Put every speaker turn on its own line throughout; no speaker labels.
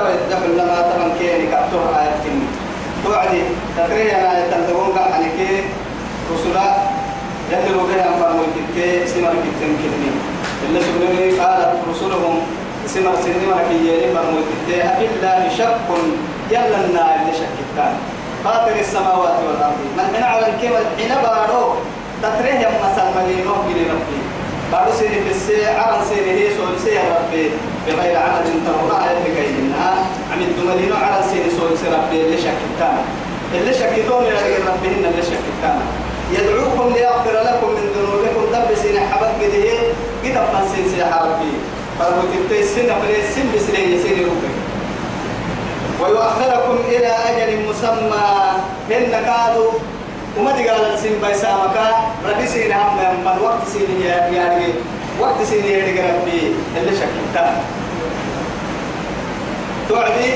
تو يدخل لما تمن كيني كأتوه آية كني توعدي تقريبا أنا آية يتنتقون كحنك رسولا يدلوا بها فرموا كتك سمر كتن كتني اللي سبنوني قالت رسولهم سمر سنمر كييني فرموا كتك أبلا شك يلا النار لشكتان فاطر السماوات والأرض. من من عمل كيف الحين بارو. تتريه يا مسلمين نوم ربي بارو سيري في السي عرن سيري هي سوري سي ربي. بغير عمد ترونا اللي كاينها عمد ملينو عرن سيري سول سي ربي اللي شكتان اللي شكتون يا ربي اللي شكتان يدعوكم ليغفر لكم من ذنوبكم. دب سين حبك قده قد فنسين سي حربي فرمو تبتي السنة فلي السن بسنين يسيري ربي. ويؤخركم إلى أجل مسمى. هن كادوا وما تقال السن بيسامك. ربي سين هم من وقت سين يعني وقت سين يعني ربي. اللي شكلتا توعدي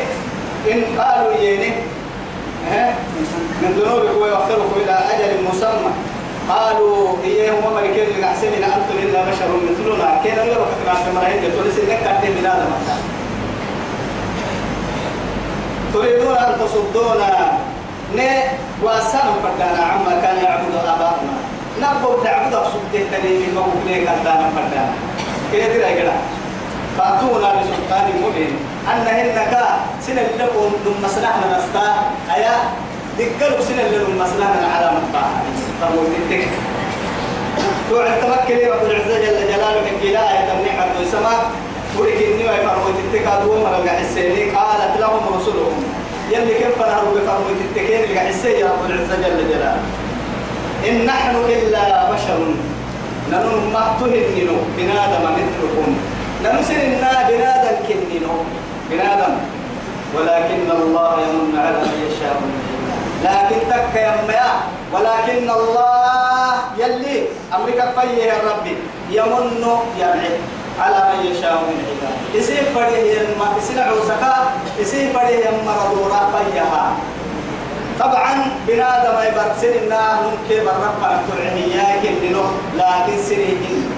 إن قالوا يني من ذنوبكم ويؤخركم إلى أجل مسمى. قالوا إيه هم ملكين اللي أحسن أنتم إلا بشر مثلنا. كنا نقول كنا في مراهين تقول سيدنا كاتب من هذا تريدون أن تصدونا. نه واسان فردانا. عما كان يعبد آباؤنا. نبغى تعبد أقصد تاني من موقف نه كردانا فردانا. كده ترى كده فأتونا بسلطان مبين. أن هنك سنة لكم نم مسلحنا نستا أيا؟ دقلوا سنة لهم مسلحنا على مطبعها فرموا تتك توعد تمكن رب العزة جل جلاله من كلا يتمنع عبد السماء. ورك إني ويفرموا تتك أدوه مرة حسيني قالت لهم رسلهم. يلي كيف نهروا بفرموا تتكين لك حسين رب العزة جل جلاله. إن نحن إلا بشر. ننو ما تهننو بنادم مثلكم. نمسر النا بنادم كننو بنادم ولكن الله يمن على من يشاء من لكن تك يا ولكن الله يلي أمريكا فيه يا ربي يمن يعني على من يشاء من عباده يسير فريه يما يسير عوسكا يسير فريه يما ردورا فيها. طبعا بنادم يبرسل النار ممكن برفع الترعية كننو لكن سريهن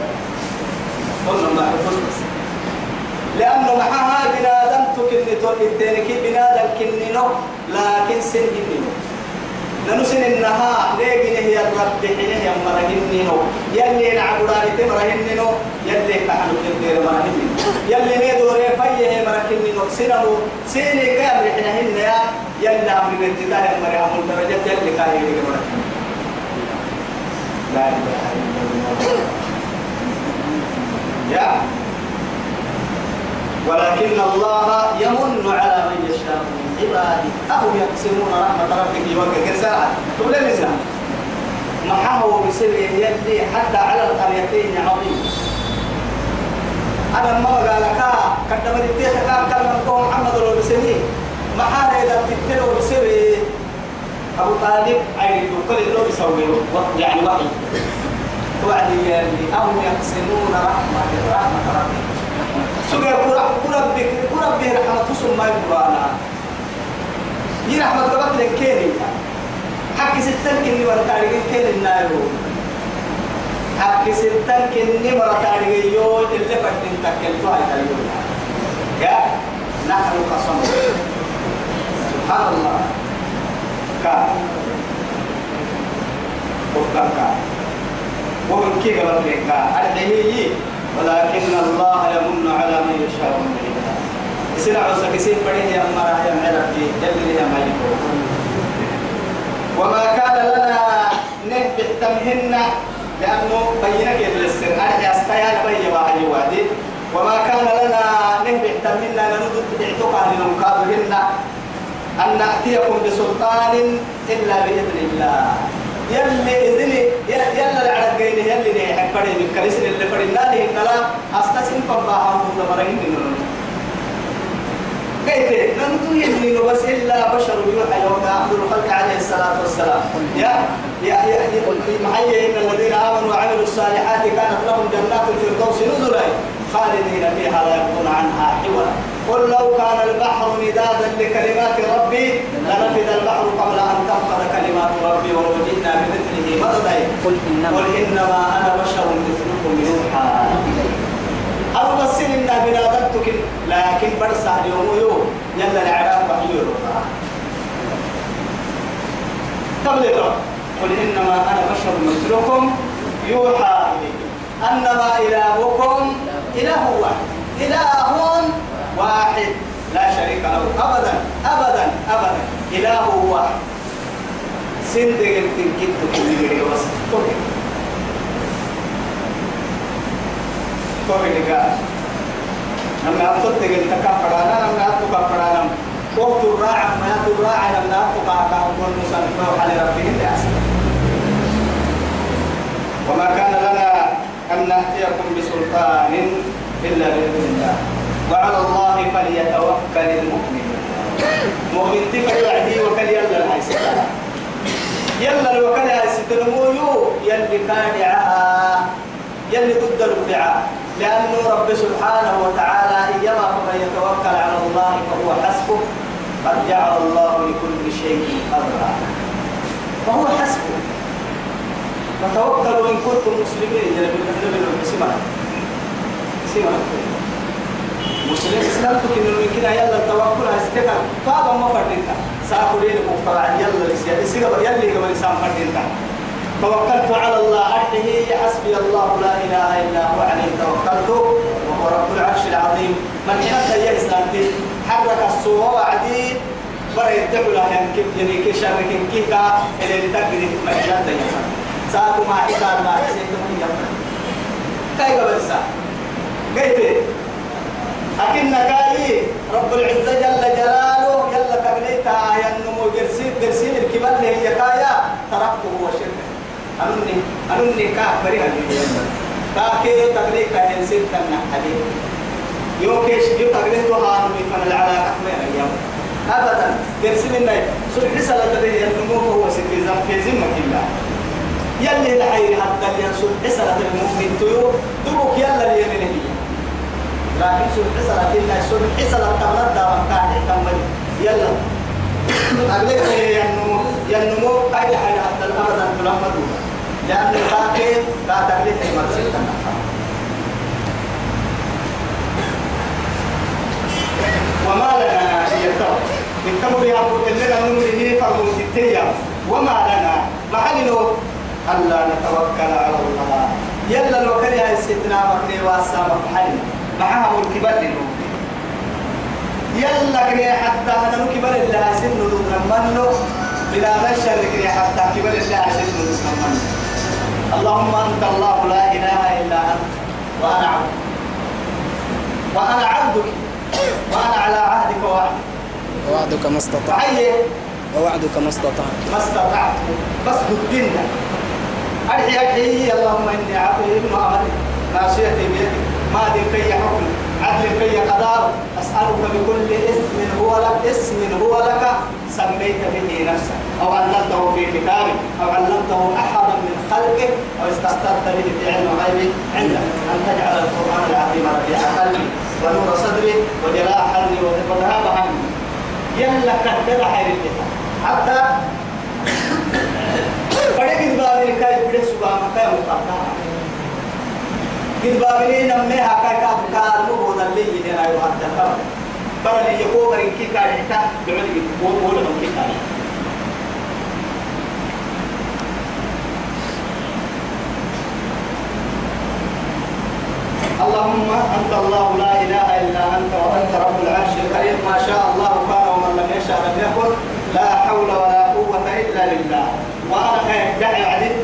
قلنا ما بس. لأنه معها بنادم تكن تودينك بنادم كننو لكن سن كننو ننسن النها لكن هي الرب حينه يا مرهننو يلي نعبدان تمرهننو يلي كحلو كنتير مرهننو يلي نيدور فيه مرهننو سنو سيني كام رحنهن يا يلي أمر الانتداء مرهم الدرجة يلي كاهي مرهننو لا إله إلا الله. يا. ولكن الله يمن على من يشاء من عباده. أهم يقسمون رحمة ربك يوقع ساعة تقول ما حموا بسره يدي حتى على القريتين عظيم. أنا ما قال لك قدم الدين كان كلمة محمد لو ما حاله إذا تتلو بسره أبو طالب عيد كل اللي بيسوي يعني وحي. وعد يعني أهم يقسمون رحمة رحمة ربك. سجى كرة كرة بك كرة به رحمة ثم القرآن يي رحمة ربك لكيني حق ستن كني ورا تاريخ كين النايو. حق ستن كني ورا تاريخ يو اللي بدين تكل تو هاي تاريخ يا نحن قسم. سبحان الله. كا. وكان كا. ومن كي قبل كا. أدعي ولكن الله يمن على من يشاء من عباده يصير عوسك يصير فريه يا أمرا يا مربي يلي يا مايكو وما كان لنا نهبط تمهن لأنه بينك السر أرجع استيان بي وعي وادي وما كان لنا نهبط تمهن ننود اعتقى لنقابهن أن نأتيكم بسلطان إلا بإذن الله يلي إذني يلا العرق جيني حكري من كريسن اللي فرنا لي كلا أستسين فبا هم دمرين نون كيف ننتو يلي بس إلا بشر يوحى يوم عبد الخلق عليه الصلاة والسلام يا يا يا محيي إن الذين آمنوا وعملوا الصالحات كانت لهم جنات الفردوس نزلا خالدين فيها لا يبغون عنها حولا قل لو كان البحر مدادا لكلمات ربي لنفذ البحر قبل أن تنفذ كلمات ربي ولو جئنا بمثله مددا
قل إنما
قل إنما أنا بشر مثلكم يوحى. أو بس إن بلادتك لكن برسا اليوم يوم. يلا العراق وحيور تبلغ قل إنما أنا بشر مثلكم يوحى إلي أنما إلهكم إله واحد إله واحد لا شريك له أبدا أبدا أبدا إله واحد. سندق التنكيت كل جري بس. توكي توكي لقاء لما أطلت قلت كفرانا لما أطلت كفرانا وقت الراعي ما يأتي الراعي لما أطلت كفرانا ونصنفه على ربهم لأسفل وما كان لنا أن نأتيكم بسلطان إلا بإذن الله. وعلى الله فليتوكل المؤمنون. مؤمن تفر يعدي وكل يلا الهيستان يلا الوكل هيستان يو يلي كادعها يلي ضد البدعة لأنه رب سبحانه وتعالى إيما فمن يتوكل على الله فهو حسبه. قد جعل الله لكل شيء قدرا. فهو حسبه. فتوكلوا إن كنتم مسلمين. يا نبي سمع سمع مسلم. إسلام تكين من كده يلا التوكل هستكا فابا ما فردينتا ساكورين مقرع يلا لسيا إسيقا يلي قبل إسلام فردينتا توكلت على الله. أحده حسبي الله لا إله إلا هو. عليه توكلت. وهو رب العرش العظيم. من حتى يا إسلامتي. حرك الصوم وعدي. برا يدعو له ينكب ينكي شرك كيكا إلى لتقدر مجال يا ساكو ما حكار ما حسيت كيف بس قلت أكن كاي رب العزة جل جلاله يلا تبنيتها يا النمو جرسين جرسين الكبال اللي هي كايا تركته هو شرك أنني أنني كافري هذه. كاكي تبنيتها ينسين تنح حديث يوكيش يو تبنيتها نمي فن العلاقة ما أيام أبدا جرسين الناي سبح سلطة النمو فهو سكيزم في ذمة الله. يلي الحير حتى ينسل حسنة المؤمن تيو دبك يلا اللي يمنه لكن سل حسنة الله سل حسنة تمرد دارم كان تمرد يلا. أقلك ينمو ينمو قيد حير حتى الأبدا تلمد لأن الباقي لا تقليد المرسل وما لنا يتوى نكتب بها إننا نمره فرموتتيا وما لنا. محل ألا نتوكل على الله. يلا لو كان هاي ستنا مكني واسا محل معها ملك بدل يلا كني حتى أنا نكبر الله سن نمنو بلا نشر كني حتى كبر الله سن نمنو اللهم أنت الله لا إله إلا أنت وأنا عبدك. وأنا عبدك. وأنا على عهدك ووعدك.
ووعدك ما استطعت. ووعدك ما استطعت.
ما استطعت. بس ضدنا أرحي أرحي اللهم إني عبد ابن عملك ناصيتي بيدك. ماضي في حكم. عدل في قدار أسألك بكل اسم هو لك اسم هو لك. سميت به نفسك. أو علمته في كتابك. أو علمته أحدا من خلقك. أو استأثرت به في علم غيبك. عندك. أن تجعل القرآن العظيم ربيع قلبي. ونور صدري. وجلاء حزني وذهاب همي يلا كدر حير حتى بڑے کس بابی کا بڑے کس بابی نے نمنے ہاکا کا بکار لو بودل لے یہ نہ یو حد کا پر لے یہ کو بری کی کا ہٹا بڑے کی وہ بول ہم کی کا اللهم أنت الله لا إله إلا أنت وأنت رب العرش الكريم. ما شاء الله كان ومن لم يشاء لم يكن. لا حول ولا قوة إلا بالله. وأنا دعي عدد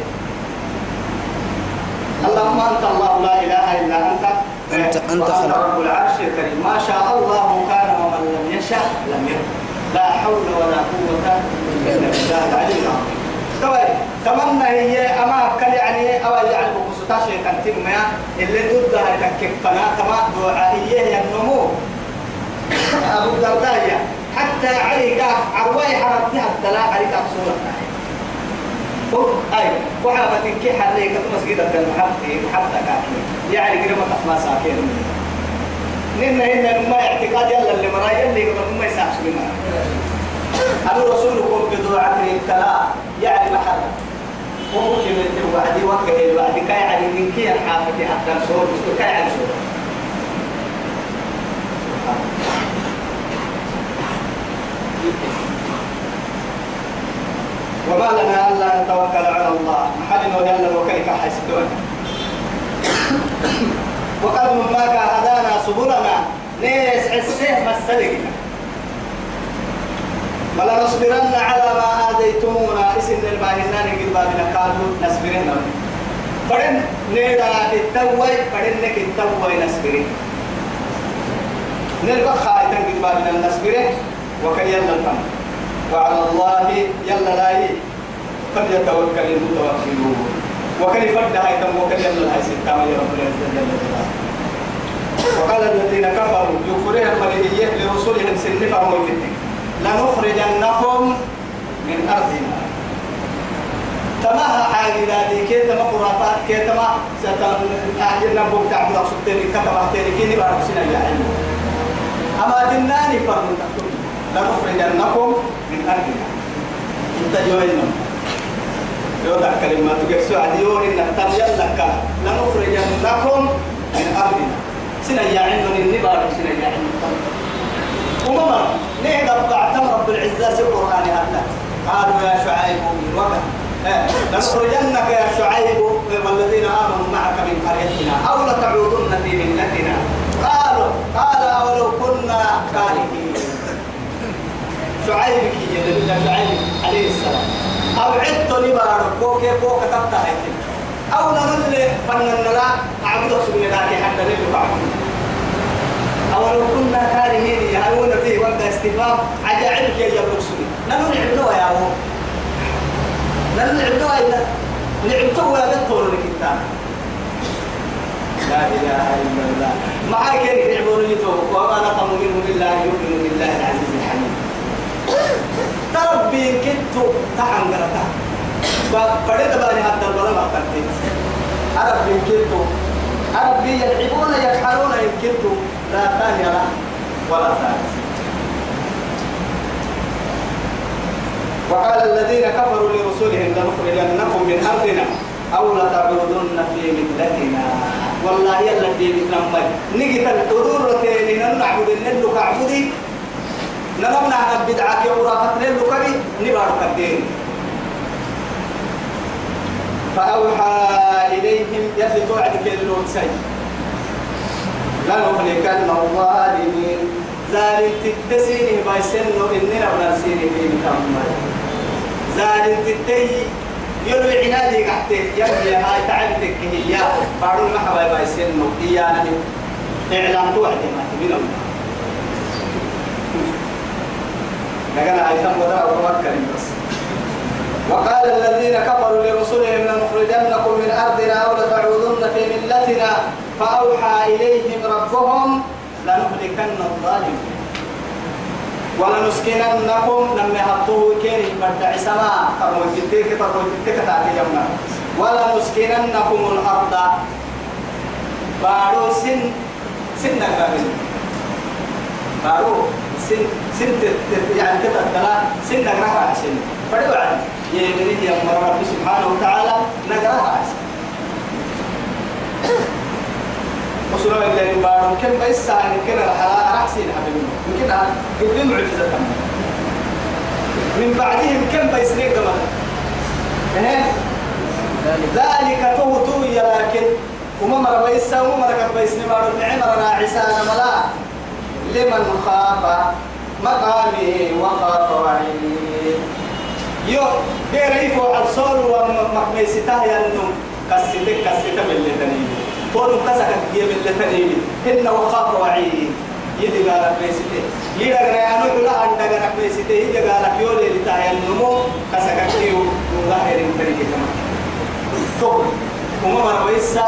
اللهم أنت الله لا إله إلا أنت.
أنت أنت
وأنت
خلق.
رب العرش الكريم. ما شاء الله كان ومن لم يشاء لم يكن. لا حول ولا قوة إلا بالله العلي العظيم. طيب تمنى هي أما كل يعني أو يعني بخصوص شيء كنتم ما اللي ضدها كيف فنا تما دعائية النمو. أبو الدرداء حتى عليك عواي حرمتها الدلاء عليك أبصورك أي وحابة كي حريك مسجد المحبتي حتى كاكي يعني قريبا تسمى ساكين. نحن هنا ما اعتقاد يلا اللي مرايا اللي قبل ما يساعش بنا. أنا رسولكم بدعاء الكلام يعني محل وممكن وعدي وقت الوعد كاي يعني من كي الحافة حتى الصور كاي صور وما لنا ألا نتوكل على الله. محل ويلا وكيف حسدون وقد ما هدانا سبلنا. نيس حسيه مسلكنا ولا نصبرن على ما آذيتمونا اسم الباهنان قد بابنا قالوا نصبرن. فدن نيدا التوي فدن نك التوي نصبرن. نلقى خايتا قد بابنا نصبرن. وكي يلا الفن وعلى الله يلا لاي فليتوكل المتوكلون. وكي فرد هاي تم وكي يلا هاي ستة رب العزة وقال الذين كفروا يكفرون الملئية لرسولهم سنفا موجودين لنخرجنكم من أرضنا. تماها حاجة ذاتي كي تما خرافات كي تما أهلنا بوك تعبد أقصدتني كتب أحتيني كيني بارك سنة يا علم أما تناني فرم تكتب لنخرجنكم من أرضنا إنت جوينهم يوضع كلمة تقصوا عديو إن ترجل لك. لنخرجنكم من أرضنا سنة يا علم إني بارك سنة يا علم ومما ليه دبقعتم رب العزة في القرآن هذا؟ قالوا يا شعيب من وقت. لنخرجنك يا شعيب والذين آمنوا معك من قريتنا أو لتعودن في ملتنا. قالوا قال أولو كنا كارهين. شعيب كي يدل شعيب عليه السلام. أو عدت لبارك كوكي كوكا تبتا أو نمل فنن لا أعبد سبحانه لك حتى نلقى أو لو كنا كارهين يهون فيه وقت استفهام يا جبل سوري نحن نعبدوا يا أبو نحن نعبدوا إلا نعبدوا يا دكتور لك لا إله إلا الله. معاك يعبدون يتوب وما نقم منهم إلا يؤمنوا بالله العزيز تربي كنت تحن قرطا فقرد باني حتى البلد ما أربي كنت. أربي يلعبون يفعلون إن كنت. لا ثاني له ولا ثالث وقال الذين كفروا لرسلهم لنخرجنكم من أرضنا أو لتعودن في ملتنا. والله يلا في مثلنا نجي تدور تاني نعبد النلو كعبدي. نمنا عن بدعة يورا فتنين لكري نبارك الدين. فأوحى إليهم يلي توعد كيلو سيد لنهلكن الظالمين. ذلك تتسيني بايسنو إننا ونسيني في مكمل ذلك تتي يلو عنادي قحتي. يلي هاي تعلتك هي. بارو المحبا بايسنو إيانا إعلام توعد ما تبينهم. لكن هاي تنبضا وتوكل بس وقال الذين كفروا لرسلهم لنخرجنكم من أرضنا أو لتعودن في ملتنا فأوحى إليهم ربهم لنهلكن الظالمين. ولنسكننكم لم يحطوه كيري بدع سماء ترمو جديك ترمو جديك تأتي جمنا ولنسكننكم الأرض. بارو سن سن نكامل بارو سن سن يعني تتتلا سن نكرها سن. فدعوا عنه يمني يا رب سبحانه وتعالى نكرها سن. وصلوا إلى المبارك كم بس عن كنا الحلال رحسين حبيبنا يمكن قد معجزة من بعدهم كم بس نقدم ذلك توتو لكن. وما مر بيسا وما مر بيس نمر نعمر راعسان ملا لمن خاف مقامه وخاف وعيد يو بيريفو على الصول ومكميسته ينم كسيتك كسيتك من اللي تنيني قولوا كسك جيب اللي تنيني إن وخاف وعيد يدي قالك بيسيتي يدي قالك لا أنت قالك بيسيتي يدي قالك يولي لتاين نمو كسك كيو مظاهر تريك كمان. تقول وما مر بيسا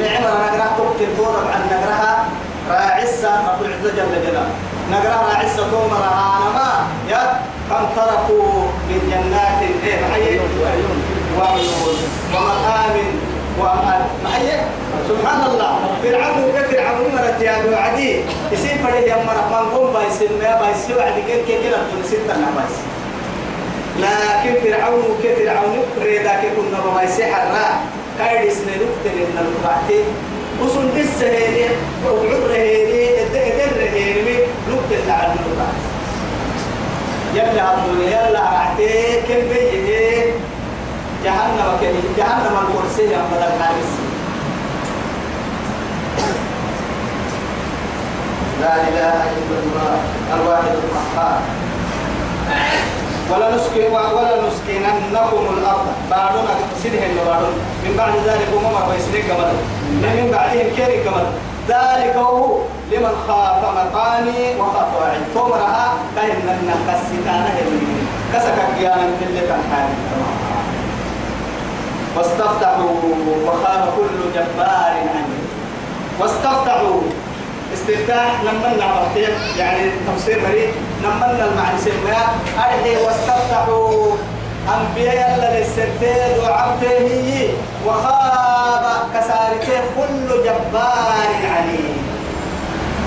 معمر نقرأ تقتل فورا عن نقرأها راعسة رب العزة جل. جلاله نقرأ راعسة تومر أنا ما يا كم تركوا من جنات. إيه محيي وعيون. ومقام محيي سبحان الله فرعون كفرعون مرت يا أبو عدي. يصير فريق يا مرة من قوم بايسين ما بايسين وعدي كل كل كل تنسيت أنا بايس لكن فرعون كفرعون ريدا كنا بايسين حرا. كايدس نلوكتن إن الوقتي وصل بالسهيلة وعبر هيلي الدر هيلي نكتن لعن الوقت يلا هتقول يلا رعتي كم بيه جهنم كني جهنم الكرسي يا بدل الحارس لا إله إلا الله الواحد القهار. ولا نسكن ولا نسكننكم الأرض بعدنا سنهم بعدون. من بعد ذلك ما يسلك قبل. من بعدهم كيري قبل. ذلك هو لمن خاف مقامي وخاف وعيد. كاين من كسيتانا هلمين كسك قيانا كل تنحاني واستفتحوا وخاب كل جبار عنه واستفتحوا استفتاح نمنا مرتين يعني تفسير مريض نمنا المعنى سميا أرحي واستفتحوا. أنبياء الله للسرتين وعبده وخاب كسارته كل جبار عليم.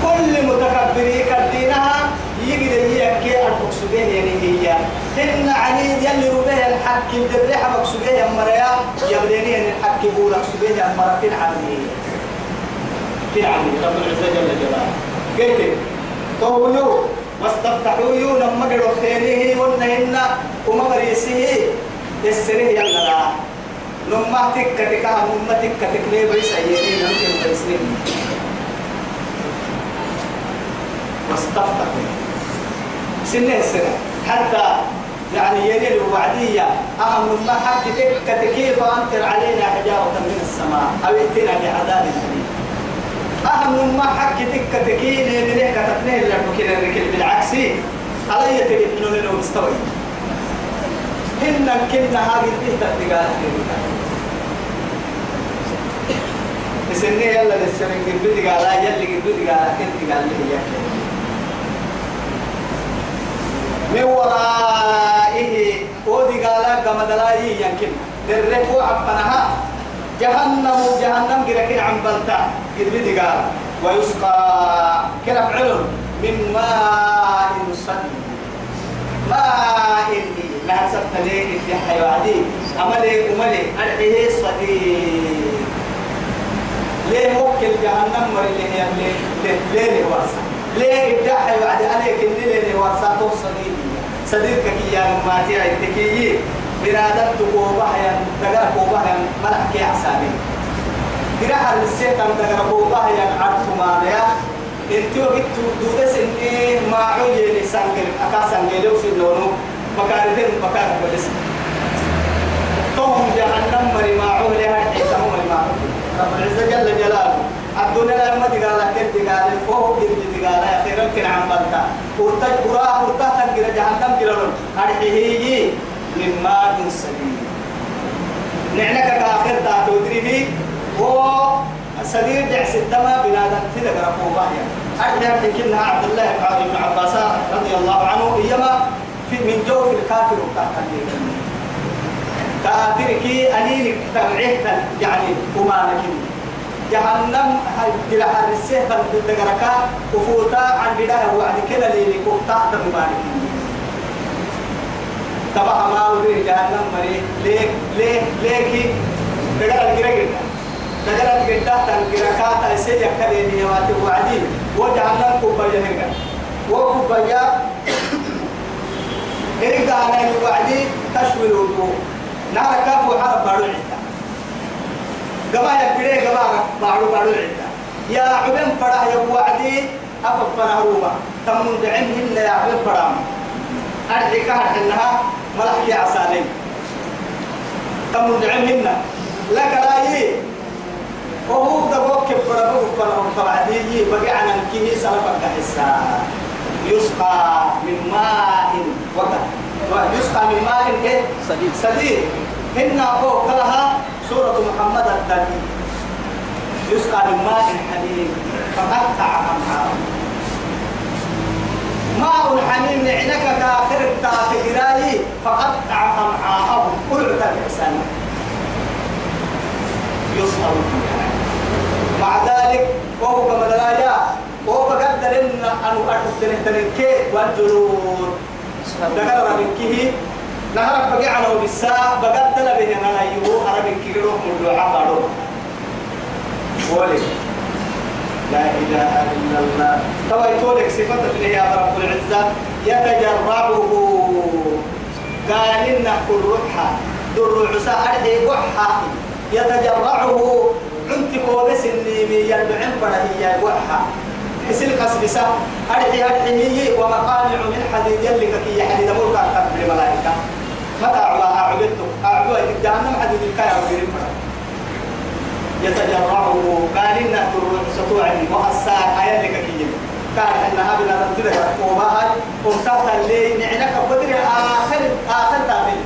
كل متكبري كدينها يقدر يحكي المقصودين يعني هي. إن عنيد يلي ربيه الحق الدبريح مقصودين يا مريا يبديني أن الحق هو مقصودين يا مرا في العملية رب العزة جل جلاله قلت قولوا واستفتحوا يو لما قالوا خيره ونهن وما بريسه يسره يلا لا. نما تك تك نما تك تك ليه بيس أيدي نمكن بيسين واستفتحوا سنة. السنة حتى يعني يلي الوعدية أهم ما حق تك كيف أنكر علينا حجارة من السماء أو ائتنا بعذاب أليم أهم ما حق تك تكين من هيك تتنين لك كده بالعكس علي تجد منه لنه مستوي. إن كنا هذه الإهدى الدقاء سنة يلا للسنة قد دقاء يلي قد دقاء كنت قال لي يا من ورائه ودي قال كما دلاي يمكن. درك وعبناها جهنم جهنم كده عن بلتا. قال ويسقى كده علم من ماء صديد ماء لا سبت ليه؟ في حيواني أملي أملي أرحيه صديد ليه؟ موكل جهنم مري ليه ليه ليه ليه واسع؟ ليه الدحي بعد عليك اللي ليه واسع؟ توصلي صديقك يا ماتي عندك بنادم تقوبها يا دقر قوبها يا ملح كي عساني قراءة السيطان دقر قوبها يا عرف ما ليا انتو قلت دودس اني ما عوي لسانجل اكا سانجل في اللونو مكارتين مكارت بدس توهم جهنم مري ما عوي لها حيثهم مري ما عوي رب العزة جل جلاله الدنيا لما تقال كنت قال فوق كنت تقال يا خير كن عم بلتا ورتج برا ورتا تنقل جهنم قلنا هذه من ماء سديد نعنك كآخر تاتو دريبي و سديد دعس الدم بنادم تلك رفوبة أحد يمكنها عبد الله بن عباس رضي الله عنه إيما في من جوف الكافر وكافر. كافر كي أنينك تبعيه يعني وما نكني جهنم جل حرسه فالدقركا وفوتا عن بداية وعد كلا لي كوتا تبارك تبع ودي جهنم مري ليك ليك ليك دقر الجرجل دقر الجرجل تنجركا تأسي يكلي نيوات وعدي وجهنم كوبايا هنگا وكوبايا إرجع على الوعدي تشوي الوضوء نار كافو حرب بارو عيدا قبا يكبري قبا بارو بارو عيدا يا عبن فرح يا وعدي أفق فنهروبا تمن دعمهن يا عبن فرام أرحي كهر إنها ملحكي عسالين تمن دعمهن لك لا يي وهو دبوك فرابو فبعدي بقي عن الكيه سلفك حسا يسقى من ماء وقت. يسقى من ماء إيه؟
سديد.
سديد. هن فوق لها سورة محمد الدني يسقى من ماء حميم فقطع أمعاء ماء حميم نعنك كآخر التافقراي فقطع أمعاءهم قلت الإحسان يصهر فيها. مع ذلك وهو كما دلايا وهو بقدر إن أنو أحد تنكي والجلود دقر ربكيه نهرب بقي على بالساعة بقدر به أنا أنا بكيرو من دعاء بارو. ولي. لا إله إلا الله. توا يتولك صفة يا رب العزة؟ يتجرعه. قال إن كل روحها در عسى أرحي وحها يتجرعه. انت كوبس النيمي يربعن بره هي وحها اسل قصبسة أرحي أرحي ومقامع من حديد يلي كي حديد ملك أكتب الملائكة. متى أعبدته أعبدته جهنم حديد الكاية وغير يتجرعه قال إنه ستوعد وأساء أيالك كي قال إنها بلا تنتظر وباهي ومتحت اللي نعنك بدري آخر آخر تافل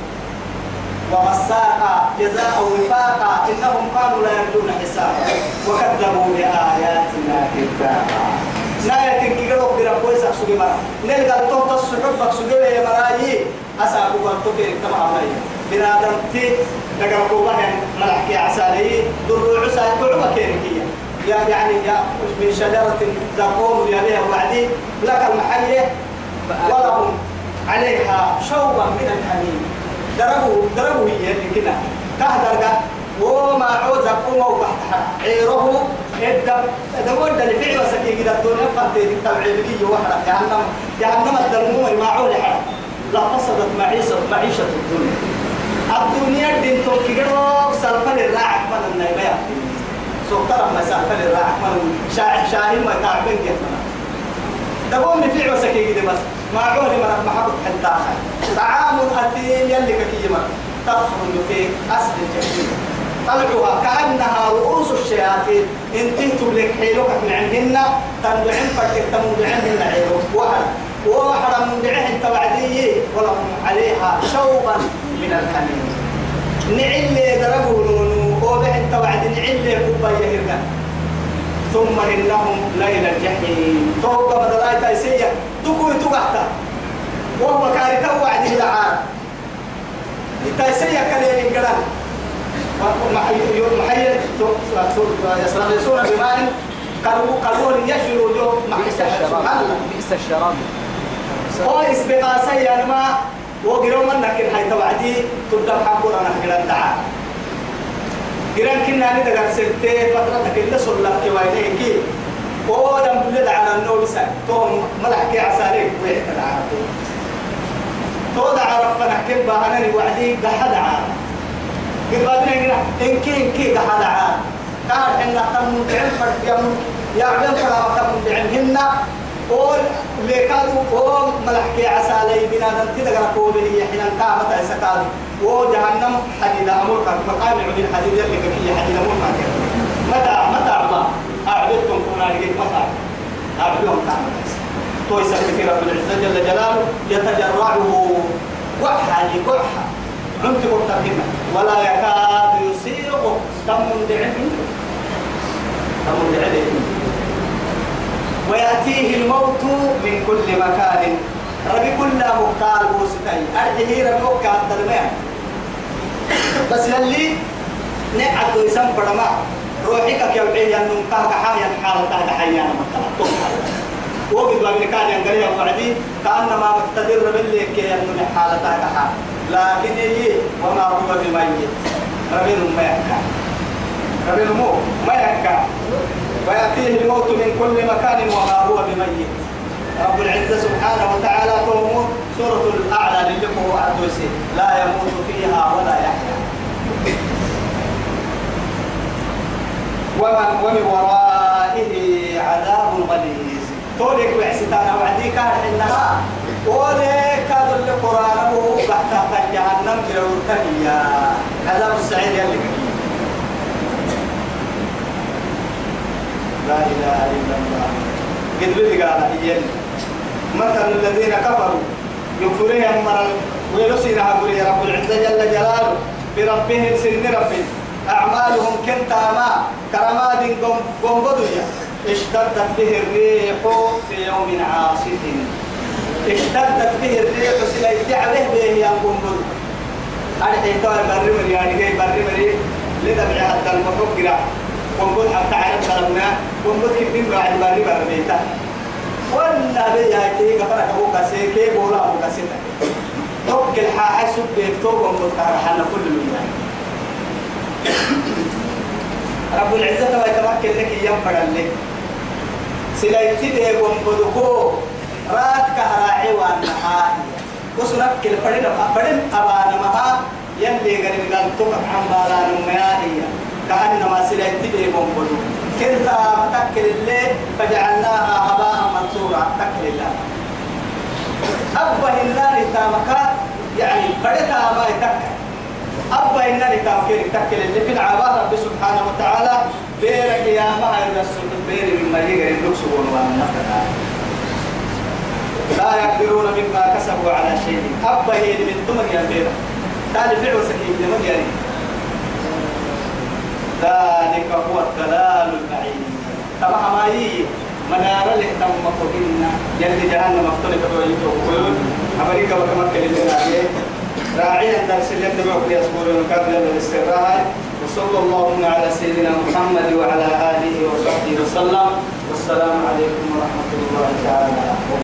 ومساء جزاء وفاقا إنهم قالوا لا يرجون حسابا. وكذبوا بآياتنا كذابا. نايا كي أسوغي مرا نلقى التوم تصحب أسوغي يا مرايي. أساقوا قلتو في التمام عليا بنادم تي لقى قوة ملحكي عسالي در عسى كعبة كيركية يا يعني يا من شجرة زقوم يا بها وعدي لك المحية ولهم عليها شوبا من الحميم. دربوا دربوا هي اللي كنا كهدر وما عوز قوم وبحتها. عيره الدم دمود اللي فعل وسكي كده الدنيا قد تتبعي بكي وحرة. جهنم جهنم الدموم ما عول حرة. لا فسدت معيشة معيشة الدنيا. الدنيا دين توكي قدو سلفل الراعك من النيبيا سوكرا ما سلفل الراعك من شاعر شاهين ما تعبين جهنم دقوم نفيع وسكي كده بس. ما عول من محبط حتى طعام أثيم يلي كي يمر تخرج في أصل الجحيم. طلعها كأنها رؤوس الشياطين. إن تهتم لك حيلك من عندهن تنبعن فكر تنبعن عيرو وحد وحد من دعه توعدي ولهم عليها شوبا. من الحميم نعل دربوا نونو وبه توعد نعل كوبا يهرنا ثم إنهم ليل الجحيم. توقع بدلاي تايسية تكوي تقحتا وهو كارثة وعده العار تايسية كليل انقلال. محيط يسرقون بماء. قالوا قالوا يشروا جو
بئس الشراب. بئس الشراب.
هو اسبقاسي يعني ما وقروا من لكن هاي توعدي تبدأ حقورا نحن دعا. قران كنا ندقر سنتين فترة كلا صلى كوينه كي ودم بلد على النور توم ملح كي عساليك ويحت العرب تو دعا ربنا كيف بهنا وعدي قحد عارف قد بعدين إن كي إن كي قحد عارف قال إن تم دعم فرد يم يعلم فلا تم دعمهن قول لكادو قول ملحكي عسالي بنا ننتي دقنا قوله حين القامة إسكالي وجهنم حديد أمرك مقام عدين حديد يلي كي حديد أمرك متى متى أعطى؟ أعبدكم كنا لقيت متى أعبدهم تعمل تو يسمى رب العزة جل جلاله يتجرعه وحا وحا عمت مرتبهما ولا يكاد يسيغ تم دعم تم دعم ويأتيه الموت من كل مكان. ربي كل مكان بوستي أرجه ربي وكان ترميه بس يلي نعد يسم برما. روحك كيوعي أنه كهك حايا حالة تهد حيانا مكلا وقد ما كان ينقل وعدي. كأنما مقتدر باللي كي أنه حالة تهد حالة لكن هي وما هو بميت. ربي ما يكا ربي ما يكا ويأتيه الموت من كل مكان وما هو بميت. رب العزة سبحانه وتعالى تومو سورة الأعلى للقوا عدوسي لا يموت فيها ولا يحيا. ومن ومن ورائه عذاب غليظ. تولك وعستانا وعدي كان إنها ولك هذا القرآن هو بحث جهنم جرورتنيا عذاب السعير يلي. لا إله إلا الله. قد بدي قال إيان مثل الذين كفروا. يكفرهم مرل ويلسينا هقولي رب العزة جل جلاله. بربهم سن ربهم أعمالهم كنت ما كرماد بدويا اشتدت به الريح في يوم عاصف. اشتدت به الريح سليت عليه به يا بدو أنا حيثوا برمر يعني جاي برمر لدبع حتى المفقرة قنبل حتى عرف سلمنا قنبل كبين بعد باري برميتا ولا بيا كي كفرك أبو كسي كي بولا أبو كسي توك الحاحة سب بيكتو قنبل كهرحنا كل من رب العزة ما يتمكن لك ينفع لك. سلايتي بومبدوكو رات كهراعي والنهاي وسنك كل فرين فرين أبانا مها يلي غير قال تبع عن بالا نميائي كأنما سلايتي دي بومبدو كنت تكل الليل فجعلناها هباء منصورا تكل الله أبا النار تامكا يعني بدتا ما يتكل أبا النار تامكير تكل اللي في العبارة رب سبحانه وتعالى بيرك يا ما الرسول بير مما يقرأ النكسبون والنفقا لا يقدرون مما كسبوا على شيء. أبا هي من تمر يا بيرك تالي فعل سكين لمن يعني ذلك هو الضلال البعيد. طبعا ما هي منار اللي تم مقبلنا يلي جهنم مفتونة ويتو ويقول أمريكا وكما كلمنا عليه راعيا درس اللي يتبعوا في أسبوع ونكمل الاستراحة وصلى الله على سيدنا محمد وعلى آله وصحبه وسلم. والسلام عليكم ورحمة الله تعالى.